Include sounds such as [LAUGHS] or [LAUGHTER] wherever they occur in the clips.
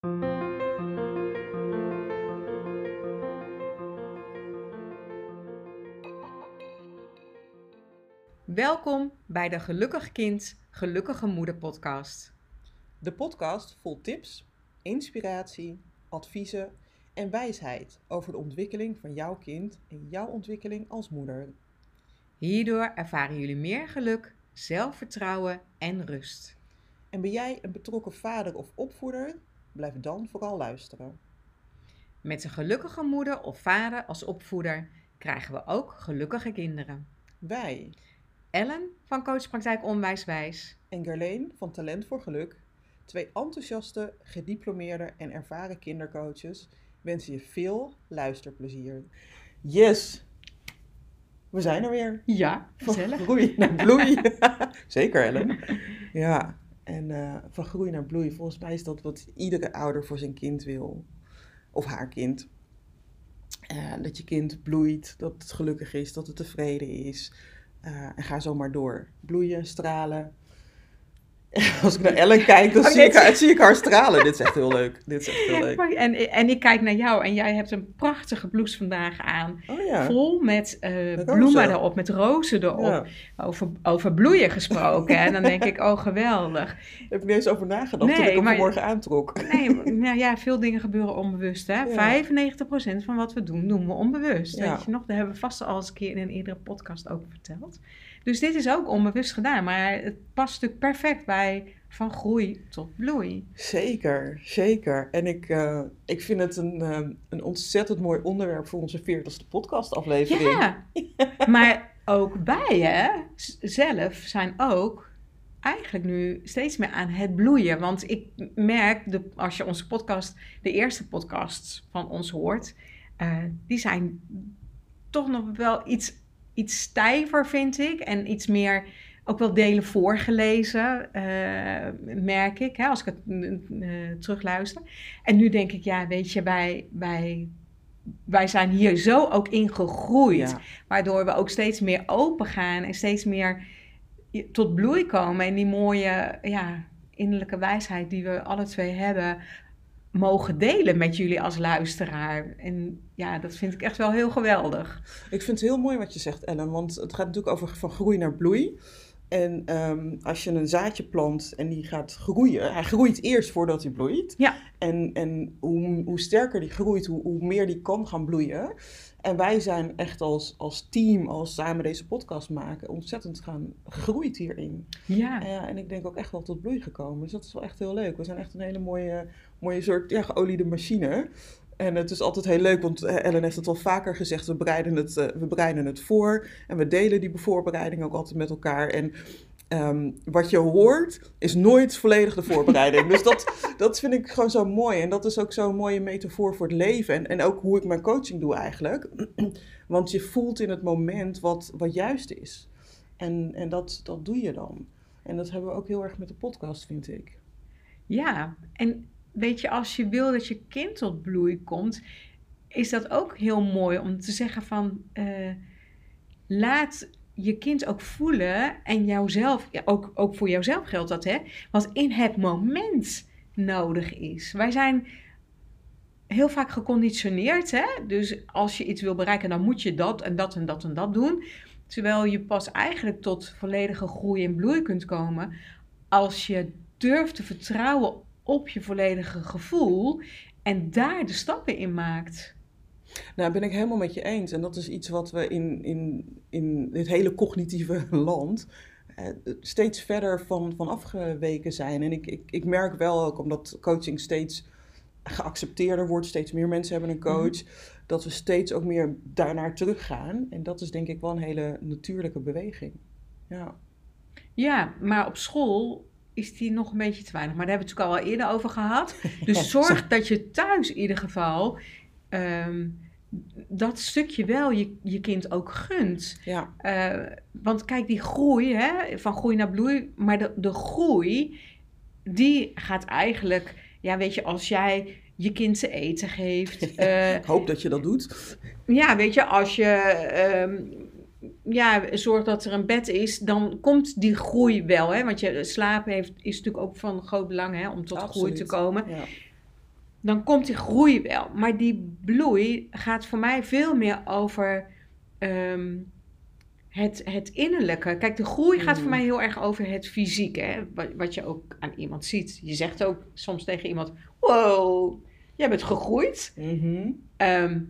Welkom bij de Gelukkig Kind, Gelukkige Moeder podcast. De podcast vol tips, inspiratie, adviezen en wijsheid over de ontwikkeling van jouw kind en jouw ontwikkeling als moeder. Hierdoor ervaren jullie meer geluk, zelfvertrouwen en rust. En ben jij een betrokken vader of opvoeder? Blijf dan vooral luisteren. Met een gelukkige moeder of vader als opvoeder krijgen we ook gelukkige kinderen. Wij Ellen van Coachpraktijk Onwijswijs en Gerleen van Talent voor Geluk, twee enthousiaste, gediplomeerde en ervaren kindercoaches, wensen je veel luisterplezier. Yes! We zijn er weer. Ja, Van gezellig. groei naar bloei. [LAUGHS] [LAUGHS] Zeker, Ellen. Ja, en eh, van groei naar bloei, volgens mij is dat wat iedere ouder voor zijn kind wil. Of haar kind. Eh, dat je kind bloeit, dat het gelukkig is, dat het tevreden is. Eh, en ga zo maar door. Bloeien, stralen. [LAUGHS] Als ik naar Ellen kijk, dan Oh, zie, ik haar, zie ik haar stralen. Dit is echt heel leuk. Dit is echt heel leuk. En, en ik kijk naar jou en jij hebt een prachtige blouse vandaag aan. Oh ja. Vol met eh, bloemen erop, met rozen erop. ja. Over, over bloeien gesproken. en dan denk ik, oh geweldig. Daar heb ik niet eens over nagedacht toen ik hem vanmorgen aantrok. Nee, nou ja, veel dingen gebeuren onbewust. Hè? Ja. 95% van wat we doen, doen we onbewust. Weet je nog? Dat hebben we vast al eens een keer in een eerdere podcast ook verteld. Dus dit is ook onbewust gedaan. Maar het past natuurlijk perfect bij van groei tot bloei. Zeker, zeker. En ik, eh, ik vind het een, eh, een ontzettend mooi onderwerp voor onze 40ste podcastaflevering. Ja, [LAUGHS] maar ook wij hè, zelf zijn ook eigenlijk nu steeds meer aan het bloeien. Want ik merk, de, als je onze podcast, de eerste podcasts van ons hoort, eh, die zijn toch nog wel iets, iets stijver, vind ik. En iets meer, ook wel delen voorgelezen, eh, merk ik, hè, als ik het eh, terugluister. En nu denk ik, ja, weet je, wij, wij, wij zijn hier zo ook in gegroeid. Ja. Waardoor we ook steeds meer open gaan en steeds meer tot bloei komen. En die mooie ja, innerlijke wijsheid die we alle twee hebben, mogen delen met jullie als luisteraar. En ja, dat vind ik echt wel heel geweldig. Ik vind het heel mooi wat je zegt, Ellen, want het gaat natuurlijk over van groei naar bloei. En ehm, als je een zaadje plant en die gaat groeien, hij groeit eerst voordat hij bloeit. Ja. En, en hoe, hoe sterker die groeit, hoe, hoe meer die kan gaan bloeien. En wij zijn echt als, als team, als samen deze podcast maken, ontzettend gaan gegroeid hierin. Ja, En, ja, en ik denk ook echt wel tot bloei gekomen. Dus dat is wel echt heel leuk. We zijn echt een hele mooie, mooie soort ja, geoliede machine. En het is altijd heel leuk, want Ellen heeft het al vaker gezegd. We bereiden het, eh, we bereiden het voor. En we delen die voorbereiding ook altijd met elkaar. En ehm, wat je hoort, is nooit volledig de voorbereiding. dus dat, dat vind ik gewoon zo mooi. En dat is ook zo'n mooie metafoor voor het leven. En, en ook hoe ik mijn coaching doe eigenlijk. [CLEARS THROAT] want je voelt in het moment wat, wat juist is. En, en dat, dat doe je dan. En dat hebben we ook heel erg met de podcast, vind ik. ja. En weet je, als je wil dat je kind tot bloei komt, is dat ook heel mooi om te zeggen van... eh, laat je kind ook voelen en jouzelf, ja, ook, ook voor jouzelf geldt dat, hè, wat in het moment nodig is. Wij zijn heel vaak geconditioneerd, hè, dus als je iets wil bereiken, dan moet je dat en dat en dat en dat doen. Terwijl je pas eigenlijk tot volledige groei en bloei kunt komen als je durft te vertrouwen op je volledige gevoel en daar de stappen in maakt. Nou, ben ik helemaal met je eens. En dat is iets wat we in, in, in dit hele cognitieve [LAUGHS] land eh, steeds verder van, van afgeweken zijn. En ik, ik, ik merk wel ook, omdat coaching steeds geaccepteerder wordt, steeds meer mensen hebben een coach, dat we steeds ook meer daarnaar teruggaan. En dat is denk ik wel een hele natuurlijke beweging. Ja. Ja, maar op school is die nog een beetje te weinig. Maar daar hebben we het natuurlijk al wel eerder over gehad. [LAUGHS] Dus zorg dat je thuis in ieder geval ehm, dat stukje wel je, je kind ook gunt. Ja, Eh, want kijk, die groei, hè, van groei naar bloei, maar de, de groei, die gaat eigenlijk, ja, weet je, als jij je kind te eten geeft. [LAUGHS] eh, ik hoop dat je dat doet. ja, weet je, als je ehm, ja, zorgt dat er een bed is, dan komt die groei wel. Hè? Want je slapen heeft, is natuurlijk ook van groot belang hè, om tot groei te komen. Ja. Dan komt die groei wel. Maar die bloei gaat voor mij veel meer over ehm, het, het innerlijke. Kijk, de groei gaat voor Mm. mij heel erg over het fysieke. Hè? Wat, wat je ook aan iemand ziet. Je zegt ook soms tegen iemand: Wow, jij bent gegroeid. Mhm. Ehm,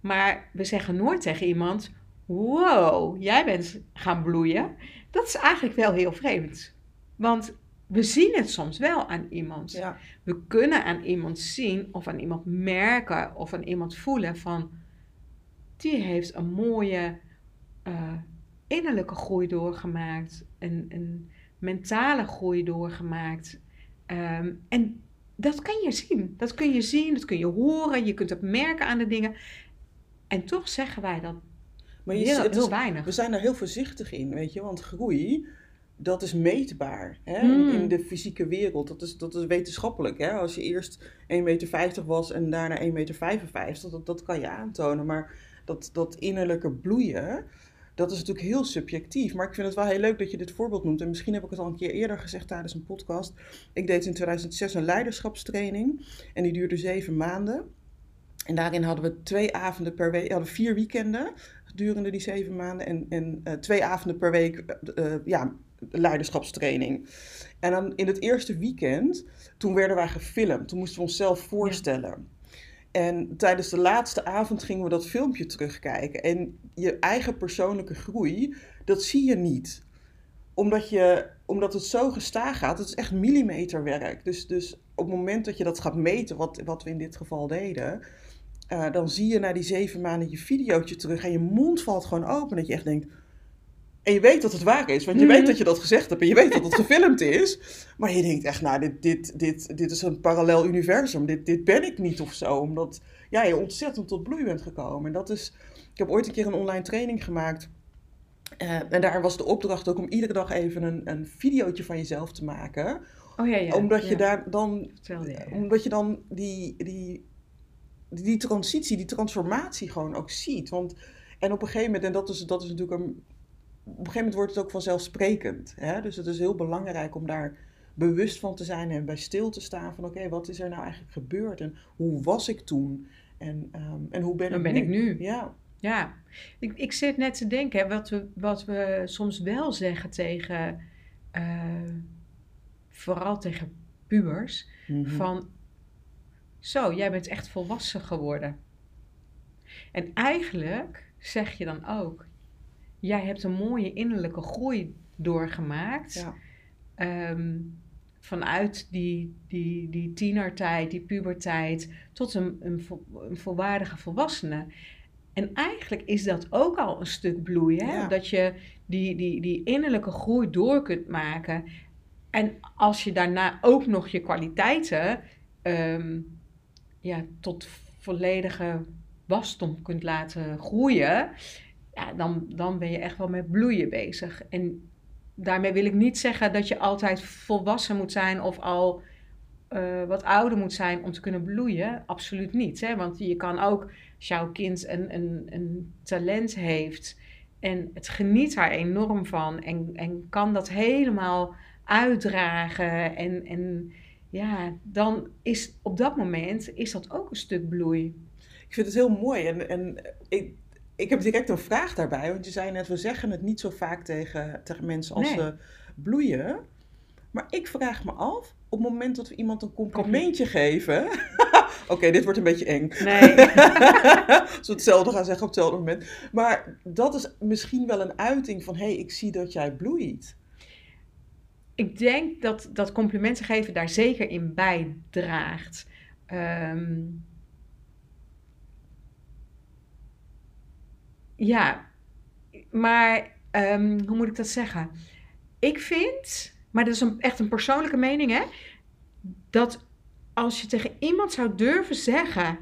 maar we zeggen nooit tegen iemand: Wow, jij bent gaan bloeien. Dat is eigenlijk wel heel vreemd. Want we zien het soms wel aan iemand. Ja. We kunnen aan iemand zien of aan iemand merken of aan iemand voelen van die heeft een mooie eh, innerlijke groei doorgemaakt, een, een mentale groei doorgemaakt. Ehm, en dat kan je zien. Dat kun je zien, dat kun je horen, je kunt het merken aan de dingen. En toch zeggen wij dat Maar je, heel, het is- heel weinig. we zijn daar heel voorzichtig in, weet je. Want groei, dat is meetbaar hè? Mm. in de fysieke wereld. Dat is, dat is wetenschappelijk. Hè? Als je eerst 1,50 meter was en daarna 1,55 meter, dat, dat kan je aantonen. Maar dat, dat innerlijke bloeien, dat is natuurlijk heel subjectief. Maar ik vind het wel heel leuk dat je dit voorbeeld noemt. En misschien heb ik het al een keer eerder gezegd tijdens een podcast. Ik deed in 2006 een leiderschapstraining. En die duurde zeven maanden. En daarin hadden we twee avonden per week, we hadden vier weekenden gedurende die zeven maanden. En, en eh, twee avonden per week, eh, eh, ja, leiderschapstraining. En dan in het eerste weekend, toen werden wij gefilmd. Toen moesten we onszelf voorstellen. En tijdens de laatste avond gingen we dat filmpje terugkijken. En je eigen persoonlijke groei, dat zie je niet. Omdat, je, omdat het zo gestaag gaat, het is echt millimeterwerk. Dus, dus op het moment dat je dat gaat meten, wat, wat we in dit geval deden, eh, dan zie je na die zeven maanden je videootje terug en je mond valt gewoon open. Dat je echt denkt. En je weet dat het waar is, want je Mhm. weet dat je dat gezegd hebt en je weet dat het gefilmd is. Maar je denkt echt, nou, dit, dit, dit, dit is een parallel universum. Dit, dit ben ik niet of zo. Omdat ja, je ontzettend tot bloei bent gekomen. En dat is. Ik heb ooit een keer een online training gemaakt. Eh, en daar was de opdracht ook om iedere dag even een, een videootje van jezelf te maken. Oh ja, ja. omdat je daar dan je, omdat je dan die, die, die transitie, die transformatie gewoon ook ziet. Want, en op een gegeven moment, en dat is, dat is natuurlijk een. Op een gegeven moment wordt het ook vanzelfsprekend. Hè? Dus het is heel belangrijk om daar bewust van te zijn en bij stil te staan van oké, wat is er nou eigenlijk gebeurd en hoe was ik toen en, ehm, en hoe ben, ik, ben nu? ik nu. Ja, Ja, ik, ik zit net te denken, hè, wat we, wat we soms wel zeggen tegen, eh, vooral tegen pubers, Mhm. van, zo, jij bent echt volwassen geworden. En eigenlijk zeg je dan ook, jij hebt een mooie innerlijke groei doorgemaakt. Ja. Ehm, vanuit die, die, die tienertijd, die puberteit, tot een, een, vol- een volwaardige volwassene. En eigenlijk is dat ook al een stuk bloei, hè? Ja. Dat je die, die, die innerlijke groei door kunt maken. En als je daarna ook nog je kwaliteiten ehm, ja, tot volledige wasdom kunt laten groeien, dan, dan ben je echt wel met bloeien bezig. En daarmee wil ik niet zeggen dat je altijd volwassen moet zijn of al eh, wat ouder moet zijn om te kunnen bloeien. Absoluut niet. Hè? Want je kan ook, als jouw kind een, een, een talent heeft en het geniet daar enorm van en, en kan dat helemaal uitdragen en, en ja, dan is op dat moment is dat ook een stuk bloei. Ik vind het heel mooi. En, en ik, ik heb direct een vraag daarbij. Want je zei net, we zeggen het niet zo vaak tegen, tegen mensen als Nee. ze bloeien. Maar ik vraag me af, op het moment dat we iemand een complimentje geven. [LAUGHS] Oké, dit wordt een beetje eng. Nee. [LAUGHS] Als we hetzelfde gaan zeggen op hetzelfde moment. Maar dat is misschien wel een uiting van: hé, hey, ik zie dat jij bloeit. Ik denk dat, dat complimenten geven daar zeker in bijdraagt. Ehm, ja, maar ehm, hoe moet ik dat zeggen? Ik vind, maar dat is een, echt een persoonlijke mening, hè, dat als je tegen iemand zou durven zeggen: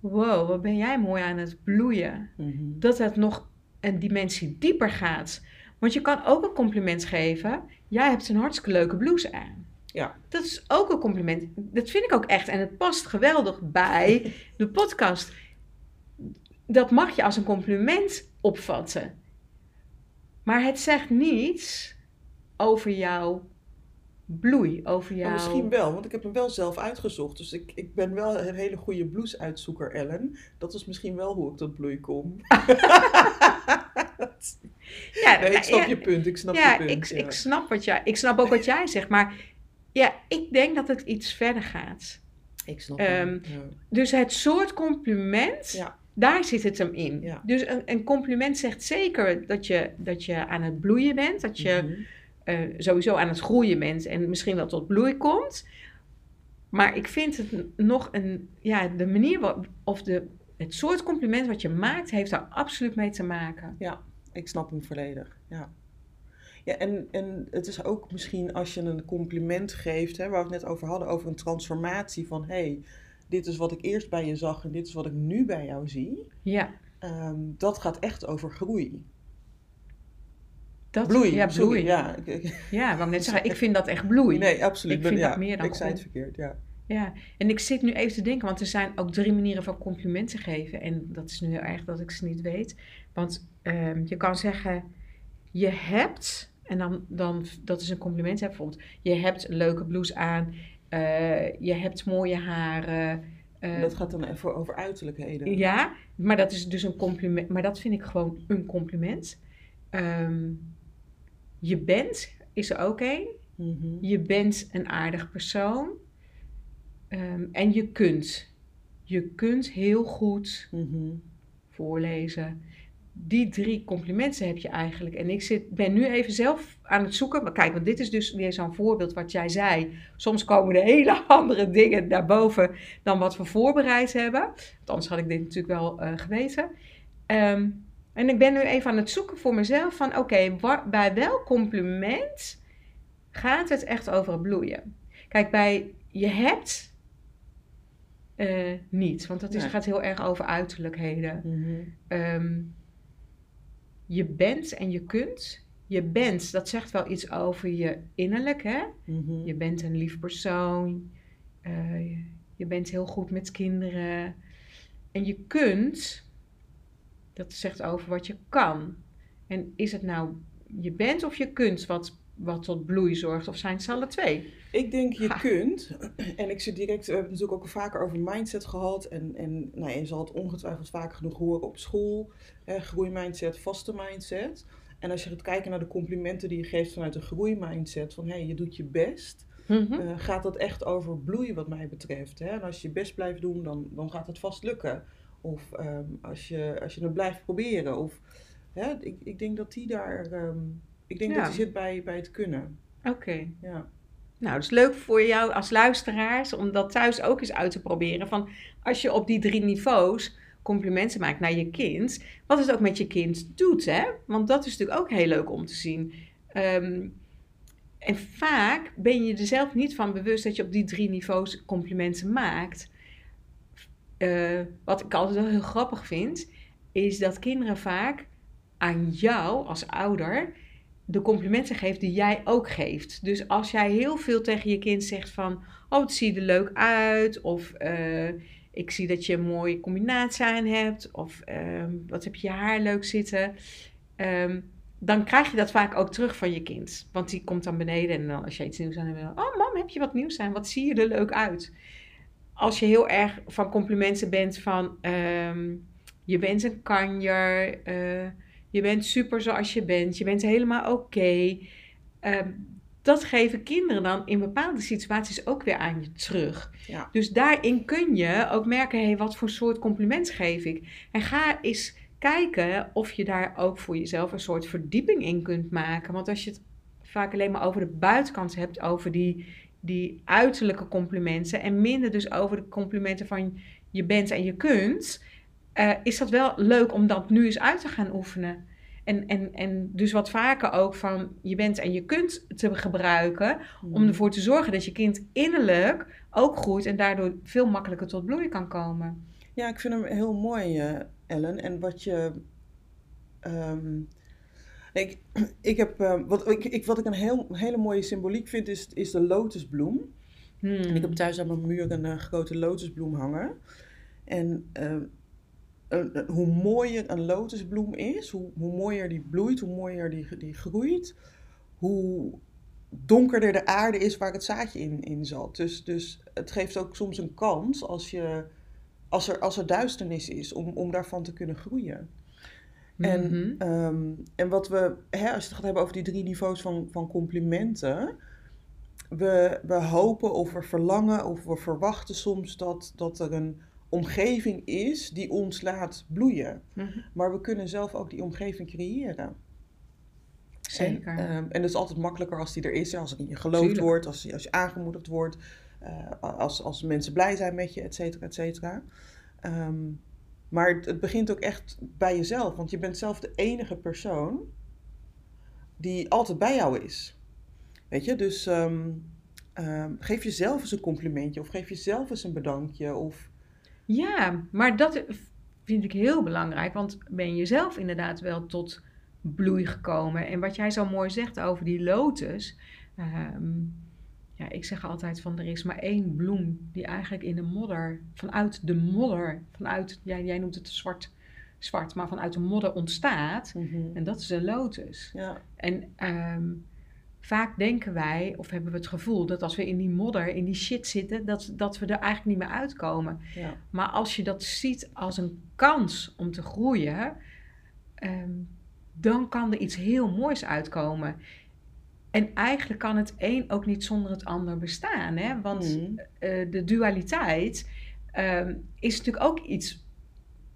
Wow, wat ben jij mooi aan het bloeien dat het nog een dimensie dieper gaat. Want je kan ook een compliment geven. Jij hebt een hartstikke leuke blouse aan. Ja. Dat is ook een compliment. Dat vind ik ook echt. En het past geweldig bij de podcast. Dat mag je als een compliment opvatten. Maar het zegt niets over jouw bloei, over jou. Maar misschien wel, want ik heb hem wel zelf uitgezocht. Dus ik, ik ben wel een hele goede blues-uitzoeker, Ellen. Dat is misschien wel hoe ik tot bloei kom. [LAUGHS] Ja, Nee, ik nou, snap ja, je punt, ik snap ja, je punt. ik, ja. ik snap wat jij, ik snap ook wat jij zegt, maar ja, ik denk dat het iets verder gaat. Ik snap hem, ja. Dus het soort compliment, Ja. Daar zit het hem in. Ja. Dus een, een compliment zegt zeker dat je, dat je aan het bloeien bent, dat je Mhm. eh, sowieso aan het groeien bent en misschien wel tot bloei komt. Maar ik vind het nog een, ja, de manier wa- of de, het soort compliment wat je maakt, heeft daar absoluut mee te maken. Ik snap hem volledig, ja. Ja, en, en het is ook misschien als je een compliment geeft, hè, waar we het net over hadden, over een transformatie van hé, hey, dit is wat ik eerst bij je zag en dit is wat ik nu bij jou zie. Ja, Ehm, dat gaat echt over groei. dat, bloei, ja, sorry, bloei. Ja, Ja, ik- ik- net [LAUGHS] zeggen, ik vind dat echt bloei. nee, absoluut. Ik ben- vind ja, dat meer dan Ik zei het verkeerd, ja. Ja, en ik zit nu even te denken, want er zijn ook drie manieren van complimenten geven. En dat is nu heel erg dat ik ze niet weet. Want ehm, je kan zeggen, je hebt, en dan, dan dat is een compliment, hè, bijvoorbeeld, je hebt een leuke blouse aan, eh, je hebt mooie haren. eh, dat gaat dan even over uiterlijkheden. ja, maar dat is dus een compliment, maar dat vind ik gewoon een compliment. Ehm, je bent, is er ook één. Mhm. Je bent een aardig persoon. Ehm, en je kunt. Je kunt heel goed Mhm. voorlezen. Die drie complimenten heb je eigenlijk. En ik zit, ben nu even zelf aan het zoeken. Maar kijk, want dit is dus weer zo'n voorbeeld wat jij zei. Soms komen er hele [LAUGHS] andere dingen naar boven dan wat we voorbereid hebben. Want anders had ik dit natuurlijk wel eh, geweten. Ehm, en ik ben nu even aan het zoeken voor mezelf van... Oké, bij welk compliment gaat het echt over het bloeien? Kijk, bij je hebt eh, niet. Want dat is, Nee. gaat heel erg over uiterlijkheden. Ehm, je bent en je kunt. Je bent, dat zegt wel iets over je innerlijk, hè? Mhm. Je bent een lief persoon. eh, je bent heel goed met kinderen. En je kunt, dat zegt over wat je kan. En is het nou je bent of je kunt wat, wat tot bloei zorgt? Of zijn het alle twee? Ik denk je Ha. kunt, [CLEARS THROAT] en ik zit direct, we hebben het natuurlijk ook vaker over mindset gehad. En, en nou, je zal het ongetwijfeld vaak genoeg horen op school. Hè, groeimindset, vaste mindset. En als je gaat kijken naar de complimenten die je geeft vanuit een groeimindset, van hé, hey, je doet je best. Mhm. eh, gaat dat echt over bloeien wat mij betreft. Hè? En als je je best blijft doen, dan, dan gaat het vast lukken. Of ehm, als, je, als je het blijft proberen. Of, hè, ik, ik denk dat die daar, ehm, ik denk Ja. dat die zit bij, bij het kunnen. Oké. Ja. Nou, het is leuk voor jou als luisteraars om dat thuis ook eens uit te proberen. Van als je op die drie niveaus complimenten maakt naar je kind, wat het ook met je kind doet, hè? Want dat is natuurlijk ook heel leuk om te zien. Ehm, en vaak ben je er zelf niet van bewust dat je op die drie niveaus complimenten maakt. Eh, wat ik altijd wel heel grappig vind, is dat kinderen vaak aan jou als ouder de complimenten geeft die jij ook geeft. Dus als jij heel veel tegen je kind zegt van, oh het ziet er leuk uit, of eh, ik zie dat je een mooie combinatie aan hebt, of ehm, wat heb je haar leuk zitten, Ehm, dan krijg je dat vaak ook terug van je kind. Want die komt dan beneden en dan als je iets nieuws aan hebt, oh mam, heb je wat nieuws aan? Wat zie je er leuk uit? Als je heel erg van complimenten bent van, ehm, je bent een kanjer, eh, je bent super zoals je bent, je bent helemaal oké. Ehm, dat geven kinderen dan in bepaalde situaties ook weer aan je terug. Ja. Dus daarin kun je ook merken, hé, hey, wat voor soort compliment geef ik? En ga eens kijken of je daar ook voor jezelf een soort verdieping in kunt maken. Want als je het vaak alleen maar over de buitenkant hebt, over die, die uiterlijke complimenten en minder dus over de complimenten van je bent en je kunt, eh, is dat wel leuk om dat nu eens uit te gaan oefenen. En, en, en dus wat vaker ook van je bent en je kunt te gebruiken om ervoor te zorgen dat je kind innerlijk ook groeit en daardoor veel makkelijker tot bloei kan komen. Ja, ik vind hem heel mooi, eh, Ellen. En wat je. ehm, ik, ik heb, eh, wat, ik, ik, wat ik een heel, hele mooie symboliek vind, is, is de lotusbloem. Hmm. En ik heb thuis aan mijn muur een grote lotusbloem hangen. En eh, een- een- hoe mooier een lotusbloem is, hoe, hoe mooier die bloeit, hoe mooier die, die groeit, hoe donkerder de aarde is waar het zaadje in, in zat. Dus, dus het geeft ook soms een kans als, je, als, er, als er duisternis is om, om daarvan te kunnen groeien. En, Mhm. ehm, en wat we, hè, als je het gaat hebben over die drie niveaus van, van complimenten, we, we hopen of we verlangen of we verwachten soms dat, dat er een omgeving is die ons laat bloeien. Mhm. Maar we kunnen zelf ook die omgeving creëren. Zeker. En, ehm, en het is altijd makkelijker als die er is, als er in je geloofd Tuurlijk. wordt, als, je- als je aangemoedigd wordt, eh, als, als mensen blij zijn met je, et cetera, et cetera. Ehm, maar het, het begint ook echt bij jezelf, want je bent zelf de enige persoon die altijd bij jou is. Weet je, dus ehm, geef jezelf eens een complimentje of geef jezelf eens een bedankje. Of, Ja, maar dat vind ik heel belangrijk, want ben je zelf inderdaad wel tot bloei gekomen. En wat jij zo mooi zegt over die lotus. ehm, ja, ik zeg altijd van er is maar één bloem die eigenlijk in de modder, vanuit de modder, vanuit, jij, jij noemt het zwart, zwart, maar vanuit de modder ontstaat. En dat is een lotus. Ja, En ehm, vaak denken wij, of hebben we het gevoel, dat als we in die modder, in die shit zitten, dat, dat we er eigenlijk niet meer uitkomen. ja, Maar als je dat ziet als een kans om te groeien, ehm, dan kan er iets heel moois uitkomen. En eigenlijk kan het een ook niet zonder het ander bestaan. Hè? Want Mhm. eh, de dualiteit ehm, is natuurlijk ook iets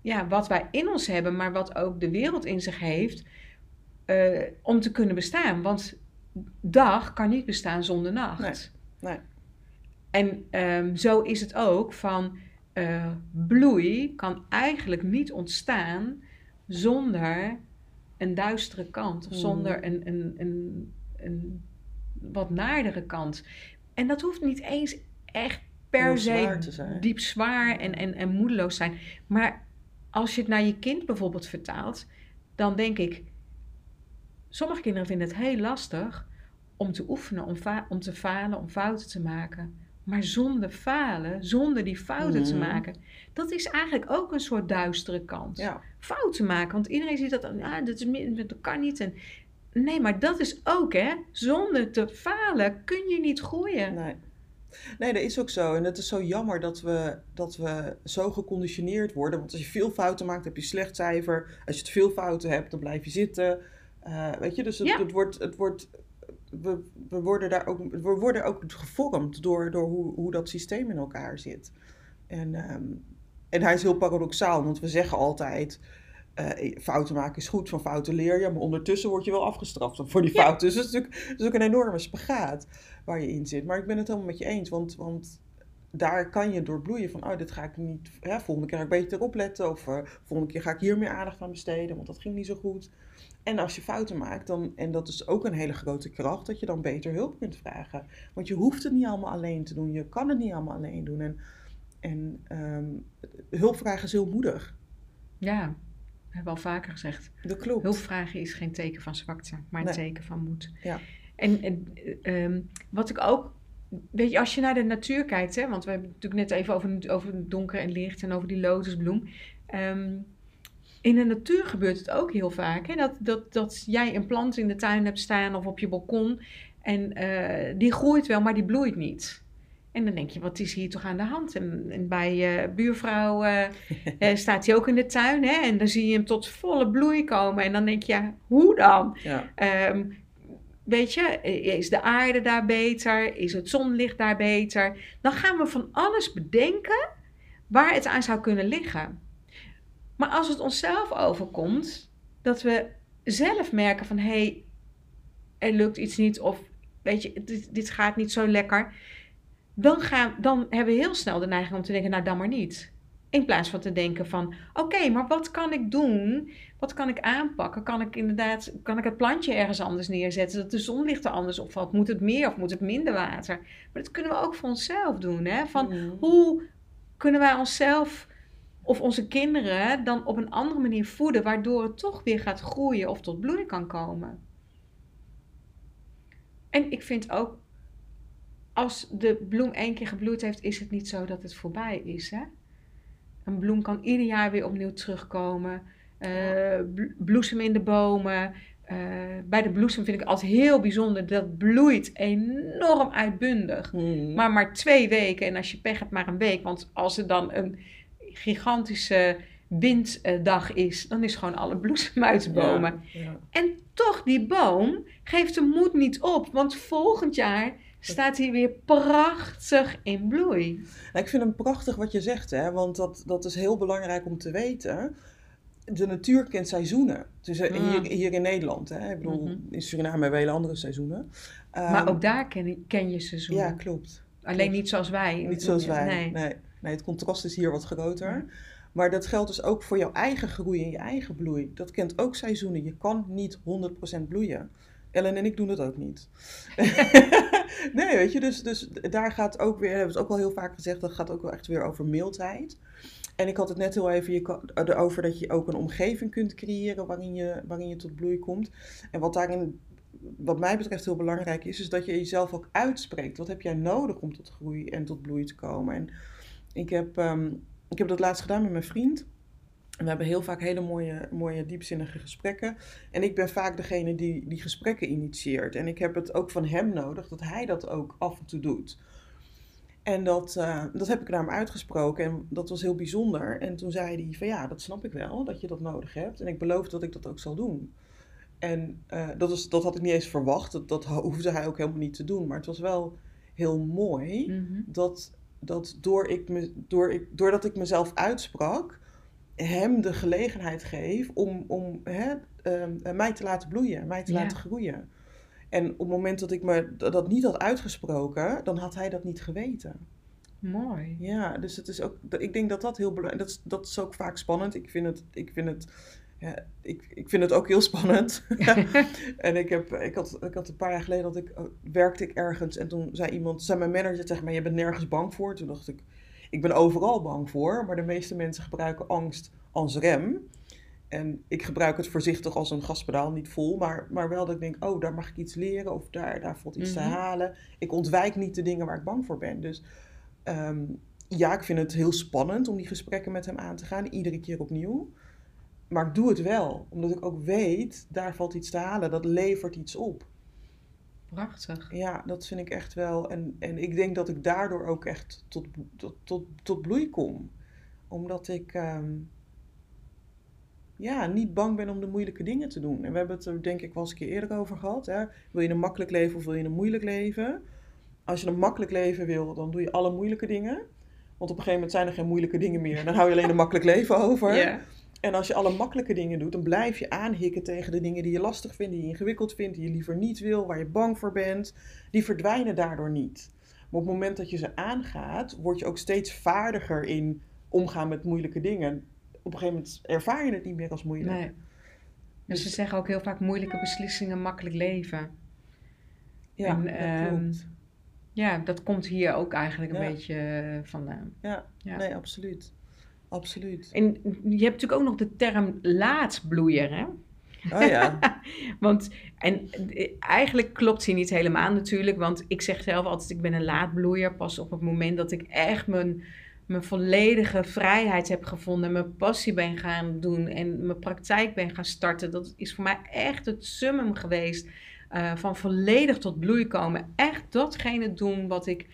ja, wat wij in ons hebben, maar wat ook de wereld in zich heeft eh, om te kunnen bestaan. Want dag kan niet bestaan zonder nacht. Nee, nee. En ehm, zo is het ook van eh, bloei kan eigenlijk niet ontstaan zonder een duistere kant of Mhm. zonder een, een, een, een wat naardere kant. En dat hoeft niet eens echt per se diep zwaar en, en, en moedeloos zijn. Maar als je het naar je kind bijvoorbeeld vertaalt, dan denk ik, sommige kinderen vinden het heel lastig om te oefenen, om, om te falen, om fouten te maken. Maar zonder falen, zonder die fouten te Mhm. maken, dat is eigenlijk ook een soort duistere kant. Ja, Fouten maken, want iedereen ziet dat, ah, dat, is, dat kan niet. En, nee, maar dat is ook, hè, zonder te falen kun je niet groeien. nee. Nee, dat is ook zo. En het is zo jammer dat we, dat we zo geconditioneerd worden. Want als je veel fouten maakt, heb je een slecht cijfer. Als je te veel fouten hebt, dan blijf je zitten. Eh, weet je, dus het, Ja. het wordt... Het wordt we, we worden daar ook, we worden ook gevormd door, door hoe, hoe dat systeem in elkaar zit. En, ehm, en hij is heel paradoxaal, want we zeggen altijd... eh, fouten maken is goed, van fouten leer je, maar ondertussen word je wel afgestraft voor die Ja. fouten. Dus het is natuurlijk, het is natuurlijk een enorme spagaat waar je in zit. Maar ik ben het helemaal met je eens, want, want daar kan je door bloeien van, oh, dit ga ik niet, hè, volgende keer ga ik beter opletten, of eh, volgende keer ga ik hier meer aandacht aan besteden, want dat ging niet zo goed. En als je fouten maakt, dan, en dat is ook een hele grote kracht, dat je dan beter hulp kunt vragen. Want je hoeft het niet allemaal alleen te doen, je kan het niet allemaal alleen doen. En, en ehm, hulp vragen is heel moedig. Ja, hebben we al vaker gezegd. Dat klopt. Hulp vragen is geen teken van zwakte, maar een Nee. teken van moed. Ja. En, en eh, ehm, wat ik ook, weet je, als je naar de natuur kijkt, hè, want we hebben het natuurlijk net even over, over donker en licht en over die lotusbloem. Ehm, in de natuur gebeurt het ook heel vaak, hè, dat, dat, dat jij een plant in de tuin hebt staan of op je balkon en eh, die groeit wel, maar die bloeit niet. En dan denk je, wat is hier toch aan de hand? En, en bij eh, buurvrouw eh, [LAUGHS] staat hij ook in de tuin hè, en dan zie je hem tot volle bloei komen. En dan denk je, ja, hoe dan? Ja, Ehm, weet je, is de aarde daar beter? Is het zonlicht daar beter? Dan gaan we van alles bedenken waar het aan zou kunnen liggen. Maar als het onszelf overkomt, dat we zelf merken van hé, hey, er lukt iets niet of weet je, dit, dit gaat niet zo lekker. Dan, gaan, dan hebben we heel snel de neiging om te denken, nou dan maar niet. In plaats van te denken van, oké, maar wat kan ik doen? Wat kan ik aanpakken? Kan ik inderdaad, kan ik het plantje ergens anders neerzetten, dat de zonlicht er anders opvalt? Moet het meer of moet het minder water? Maar dat kunnen we ook voor onszelf doen, hè? Van, Mhm. hoe kunnen wij onszelf of onze kinderen dan op een andere manier voeden, waardoor het toch weer gaat groeien of tot bloei kan komen. En ik vind ook, als de bloem één keer gebloeid heeft, is het niet zo dat het voorbij is. Hè? Een bloem kan ieder jaar weer opnieuw terugkomen. eh, bl- bloesem in de bomen. eh, bij de bloesem vind ik altijd heel bijzonder. Dat bloeit enorm uitbundig. Hmm. Maar maar twee weken. En als je pech hebt, maar een week. Want als er dan een gigantische winddag is, dan is gewoon alle bloesem uitbomen. Ja, ja. En toch, die boom geeft de moed niet op. Want volgend jaar staat hij weer prachtig in bloei. Nou, ik vind hem prachtig wat je zegt, hè? want dat, dat is heel belangrijk om te weten. De natuur kent seizoenen. Dus Mm. hier, hier in Nederland, hè? ik bedoel, Mhm. in Suriname hebben we hele andere seizoenen. maar Ehm, ook daar ken, ken je seizoenen. Ja, klopt. Alleen klopt. niet zoals wij. Niet zoals wij. Nee. Nee. Nee, het contrast is hier wat groter. Ja. Maar dat geldt dus ook voor jouw eigen groei en je eigen bloei. Dat kent ook seizoenen. Je kan niet 100% bloeien. Ellen en ik doen dat ook niet. [LAUGHS] nee, weet je, dus, dus daar gaat ook weer, hebben we het ook al heel vaak gezegd, dat gaat ook wel echt weer over mildheid. En ik had het net heel even je erover dat je ook een omgeving kunt creëren waarin je, waarin je tot bloei komt. En wat daarin, wat mij betreft, heel belangrijk is, is dat je jezelf ook uitspreekt. Wat heb jij nodig om tot groei en tot bloei te komen? En ik heb, ehm, ik heb dat laatst gedaan met mijn vriend. We hebben heel vaak hele mooie, mooie diepzinnige gesprekken. En ik ben vaak degene die die gesprekken initieert. En ik heb het ook van hem nodig dat hij dat ook af en toe doet. En dat, eh, dat heb ik naar hem uitgesproken en dat was heel bijzonder. En toen zei hij van ja, dat snap ik wel, dat je dat nodig hebt. En ik beloof dat ik dat ook zal doen. En eh, dat, is, dat had ik niet eens verwacht, dat, dat hoefde hij ook helemaal niet te doen. Maar het was wel heel mooi Mhm. dat, dat door ik me, door ik, doordat ik mezelf uitsprak, hem de gelegenheid geef om, om hè, ehm, mij te laten bloeien, mij te Ja. laten groeien. En op het moment dat ik me dat niet had uitgesproken, dan had hij dat niet geweten. Mooi. Ja, dus het is ook, ik denk dat dat heel belangrijk dat, is- dat is ook vaak spannend. Ik vind het, ik vind het, ja, ik, ik vind het ook heel spannend. [LAUGHS] en ik, heb, ik, had, ik had een paar jaar geleden, dat ik, oh, werkte ik ergens en toen zei iemand, zei mijn manager tegen mij, je bent nergens bang voor. Toen dacht ik, ik ben overal bang voor, maar de meeste mensen gebruiken angst als rem. En ik gebruik het voorzichtig als een gaspedaal, niet vol, maar, maar wel dat ik denk, oh, daar mag ik iets leren of daar, daar valt iets Mhm. te halen. Ik ontwijk niet de dingen waar ik bang voor ben. Dus ehm, ja, ik vind het heel spannend om die gesprekken met hem aan te gaan, iedere keer opnieuw. Maar ik doe het wel, omdat ik ook weet, daar valt iets te halen, dat levert iets op. Prachtig. Ja, dat vind ik echt wel. En, en ik denk dat ik daardoor ook echt tot, tot, tot, tot bloei kom. Omdat ik ehm, ja, niet bang ben om de moeilijke dingen te doen. En we hebben het er denk ik wel eens een keer eerder over gehad. Hè? Wil je een makkelijk leven of wil je een moeilijk leven? Als je een makkelijk leven wil, dan doe je alle moeilijke dingen. Want op een gegeven moment zijn er geen moeilijke dingen meer. Dan hou je alleen een makkelijk leven over. Ja. En als je alle makkelijke dingen doet, dan blijf je aanhikken tegen de dingen die je lastig vindt, die je ingewikkeld vindt, die je liever niet wil, waar je bang voor bent. Die verdwijnen daardoor niet. Maar op het moment dat je ze aangaat, word je ook steeds vaardiger in omgaan met moeilijke dingen. Op een gegeven moment ervaar je het niet meer als moeilijk. Nee. Dus ze zeggen ook heel vaak moeilijke beslissingen, makkelijk leven. Ja, En, dat ehm, klopt. Ja, dat komt hier ook eigenlijk een Ja. beetje eh, vandaan. Ja, Ja. nee, absoluut. Absoluut. En je hebt natuurlijk ook nog de term laatbloeier, hè? Oh ja. [LAUGHS] Want, en eigenlijk klopt die niet helemaal natuurlijk, want ik zeg zelf altijd, ik ben een laatbloeier. Pas op het moment dat ik echt mijn, mijn volledige vrijheid heb gevonden, mijn passie ben gaan doen en mijn praktijk ben gaan starten. Dat is voor mij echt het summum geweest eh, van volledig tot bloei komen. Echt datgene doen wat ik,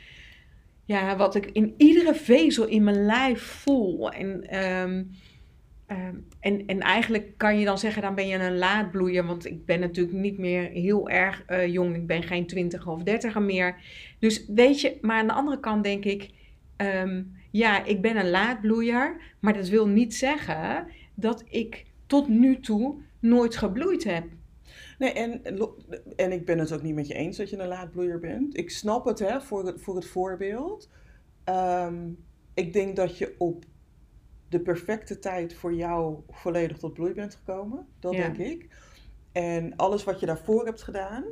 ja, wat ik in iedere vezel in mijn lijf voel. En... ehm, Ehm, en, en eigenlijk kan je dan zeggen, dan ben je een laadbloeier. Want ik ben natuurlijk niet meer heel erg eh, jong. Ik ben geen twintiger of dertiger meer. Dus weet je, maar aan de andere kant denk ik... ehm, ja, ik ben een laadbloeier. Maar dat wil niet zeggen dat ik tot nu toe nooit gebloeid heb. Nee, en, en ik ben het ook niet met je eens dat je een laadbloeier bent. Ik snap het, hè, voor het, voor het voorbeeld. Ehm, ik denk dat je op de perfecte tijd voor jou volledig tot bloei bent gekomen. Dat Ja. denk ik. En alles wat je daarvoor hebt gedaan,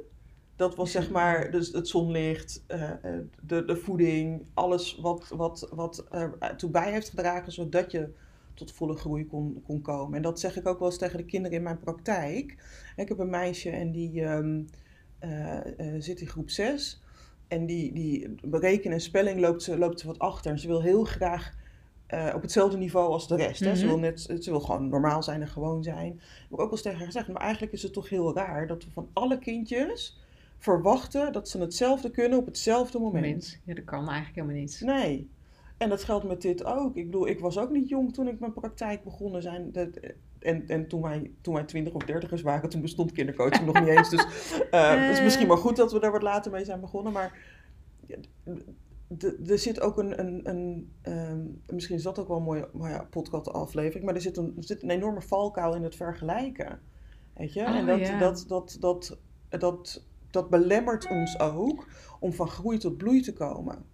dat was zeg maar dus het zonlicht, eh, eh, de, de voeding, alles wat, wat, wat er toe bij heeft gedragen, zodat je tot volle groei kon, kon komen. En dat zeg ik ook wel eens tegen de kinderen in mijn praktijk. Ik heb een meisje en die ehm, eh, eh, zit in groep 6. En die, die berekenen en spelling loopt ze, loopt ze wat achter. En ze wil heel graag eh, op hetzelfde niveau als de rest. hè. Ze, Mhm. wil net, ze wil gewoon normaal zijn en gewoon zijn. Ik heb ook wel eens tegen haar gezegd, maar eigenlijk is het toch heel raar dat we van alle kindjes verwachten dat ze hetzelfde kunnen op hetzelfde moment. Moment. Ja, dat kan eigenlijk helemaal niet. Nee. En dat geldt met dit ook. Ik bedoel, ik was ook niet jong toen ik mijn praktijk begonnen zijn. Dat, en en toen, wij, toen wij twintig of dertigers waren, toen bestond kindercoaching nog niet eens. Dus [LAUGHS] eh, het is misschien maar goed dat we daar wat later mee zijn begonnen. Maar ja, er zit ook een, een, een ehm, misschien is dat ook wel een mooie, mooie podcast aflevering, maar er zit, een, er zit een enorme valkuil in het vergelijken. Weet je? Oh, en dat, ja. dat, dat, dat, dat, dat belemmert ons ook om van groei tot bloei te komen.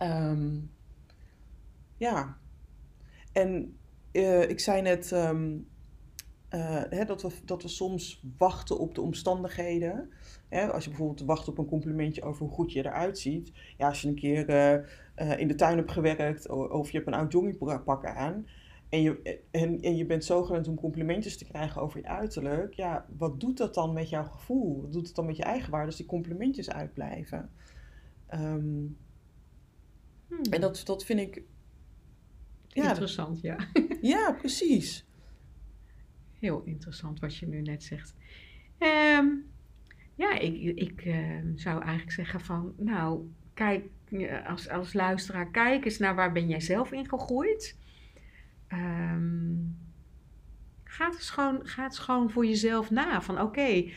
Ehm, ja. En eh, ik zei net ehm, eh, hè, dat, we, dat we soms wachten op de omstandigheden. Hè, als je bijvoorbeeld wacht op een complimentje over hoe goed je eruit ziet. Ja, als je een keer eh, in de tuin hebt gewerkt of je hebt een oud joggingpak aan. En je, en, en je bent zo gewend om complimentjes te krijgen over je uiterlijk. Ja, wat doet dat dan met jouw gevoel? Wat doet het dan met je eigenwaarde als die complimentjes uitblijven? Ehm, Hmm. en dat, dat vind ik... Ja, Interessant, ja. ja, precies. Heel interessant wat je nu net zegt. Ehm, ja, ik, ik ehm, zou eigenlijk zeggen van, nou, kijk, eh, als, als luisteraar, kijk eens naar waar ben jij zelf in gegroeid. Ehm, ga, het eens gewoon, ga het gewoon voor jezelf na. Van oké,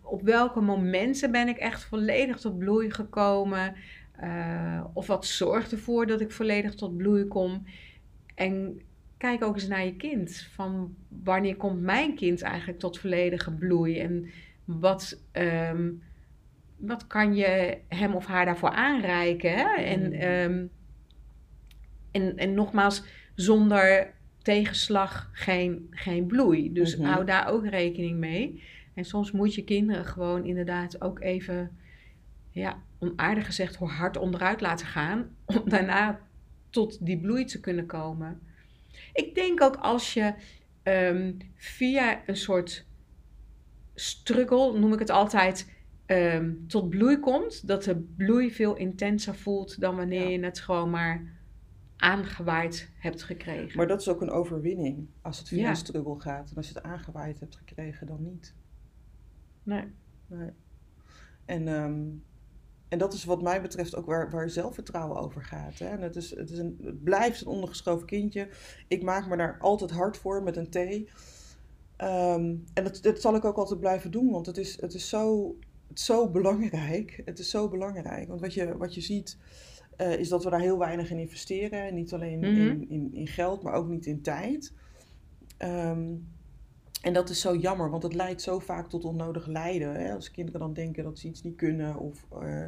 op welke momenten ben ik echt volledig tot bloei gekomen? Eh, of wat zorgt ervoor dat ik volledig tot bloei kom? En kijk ook eens naar je kind. Van wanneer komt mijn kind eigenlijk tot volledige bloei? En wat, ehm, wat kan je hem of haar daarvoor aanreiken? Hè? En, Mm. ehm, en, en nogmaals, zonder tegenslag geen, geen bloei. Dus Mhm. hou daar ook rekening mee. En soms moet je kinderen gewoon inderdaad ook even, ja, onaardig gezegd, hard onderuit laten gaan. [LAUGHS] Om daarna tot die bloei te kunnen komen. Ik denk ook als je ehm, via een soort struggle, noem ik het altijd, ehm, tot bloei komt, dat de bloei veel intenser voelt dan wanneer Ja. je het gewoon maar aangewaaid hebt gekregen. Maar dat is ook een overwinning als het via Ja. een struggle gaat. En als je het aangewaaid hebt gekregen, dan niet. Nee. Nee. En, ehm, en dat is wat mij betreft ook waar, waar zelfvertrouwen over gaat. Hè? En het, is, het, is een, het blijft een ondergeschoven kindje. Ik maak me daar altijd hard voor met een T. Ehm, en dat, dat zal ik ook altijd blijven doen, want het is, het is, zo, het is zo belangrijk. Het is zo belangrijk. Want wat je, wat je ziet, eh, is dat we daar heel weinig in investeren. Niet alleen Mhm. in, in, in geld, maar ook niet in tijd. Ehm, en dat is zo jammer, want het leidt zo vaak tot onnodig lijden. Hè? Als kinderen dan denken dat ze iets niet kunnen of, eh,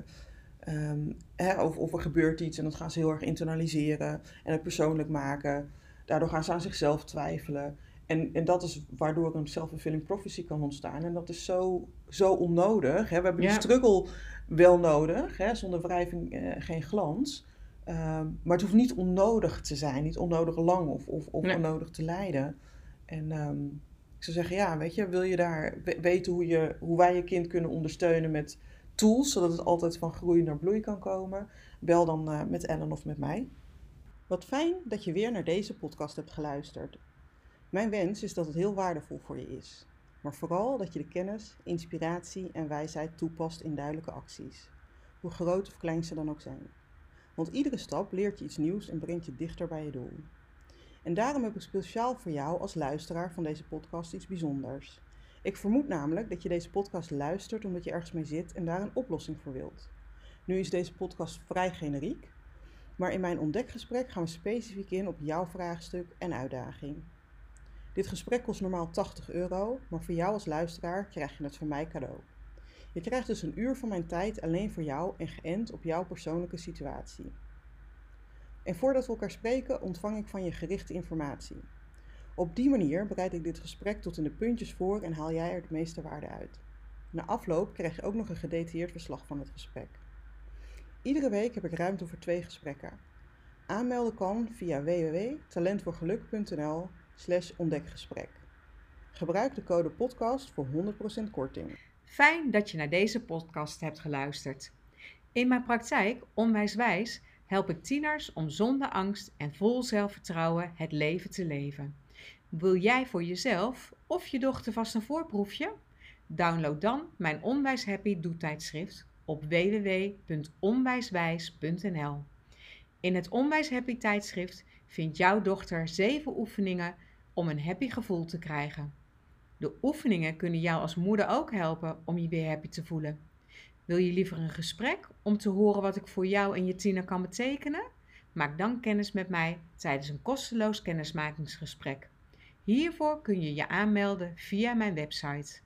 ehm, hè, of, of er gebeurt iets en dat gaan ze heel erg internaliseren en het persoonlijk maken. Daardoor gaan ze aan zichzelf twijfelen. En, en dat is waardoor een self-fulfilling prophecy kan ontstaan. En dat is zo, zo onnodig. Hè? We hebben Ja. die struggle wel nodig. Hè? Zonder wrijving eh, geen glans. Ehm, maar het hoeft niet onnodig te zijn. Niet onnodig lang of, of, of Nee. onnodig te lijden. En ehm, ik zou zeggen, ja, weet je, wil je daar we- weten hoe, je, hoe wij je kind kunnen ondersteunen met tools, zodat het altijd van groei naar bloei kan komen? Bel dan eh, met Ellen of met mij. Wat fijn dat je weer naar deze podcast hebt geluisterd. Mijn wens is dat het heel waardevol voor je is. Maar vooral dat je de kennis, inspiratie en wijsheid toepast in duidelijke acties. Hoe groot of klein ze dan ook zijn. Want iedere stap leert je iets nieuws en brengt je dichter bij je doel. En daarom heb ik speciaal voor jou als luisteraar van deze podcast iets bijzonders. Ik vermoed namelijk dat je deze podcast luistert omdat je ergens mee zit en daar een oplossing voor wilt. Nu is deze podcast vrij generiek, maar in mijn ontdekgesprek gaan we specifiek in op jouw vraagstuk en uitdaging. Dit gesprek kost normaal 80 euro, maar voor jou als luisteraar krijg je het van mij cadeau. Je krijgt dus een uur van mijn tijd alleen voor jou en geënt op jouw persoonlijke situatie. En voordat we elkaar spreken, ontvang ik van je gerichte informatie. Op die manier bereid ik dit gesprek tot in de puntjes voor en haal jij er de meeste waarde uit. Na afloop krijg je ook nog een gedetailleerd verslag van het gesprek. Iedere week heb ik ruimte voor twee gesprekken. Aanmelden kan via www.talentvoorgeluk.nl slash ontdekgesprek. Gebruik de code podcast voor 100% korting. Fijn dat je naar deze podcast hebt geluisterd. In mijn praktijk, Onwijswijs, help ik tieners om zonder angst en vol zelfvertrouwen het leven te leven. Wil jij voor jezelf of je dochter vast een voorproefje? Download dan mijn Onwijs Happy doetijdschrift op www.onwijswijs.nl. In het Onwijs Happy tijdschrift vindt jouw dochter 7 oefeningen om een happy gevoel te krijgen. De oefeningen kunnen jou als moeder ook helpen om je weer happy te voelen. Wil je liever een gesprek om te horen wat ik voor jou en je tiener kan betekenen? Maak dan kennis met mij tijdens een kosteloos kennismakingsgesprek. Hiervoor kun je je aanmelden via mijn website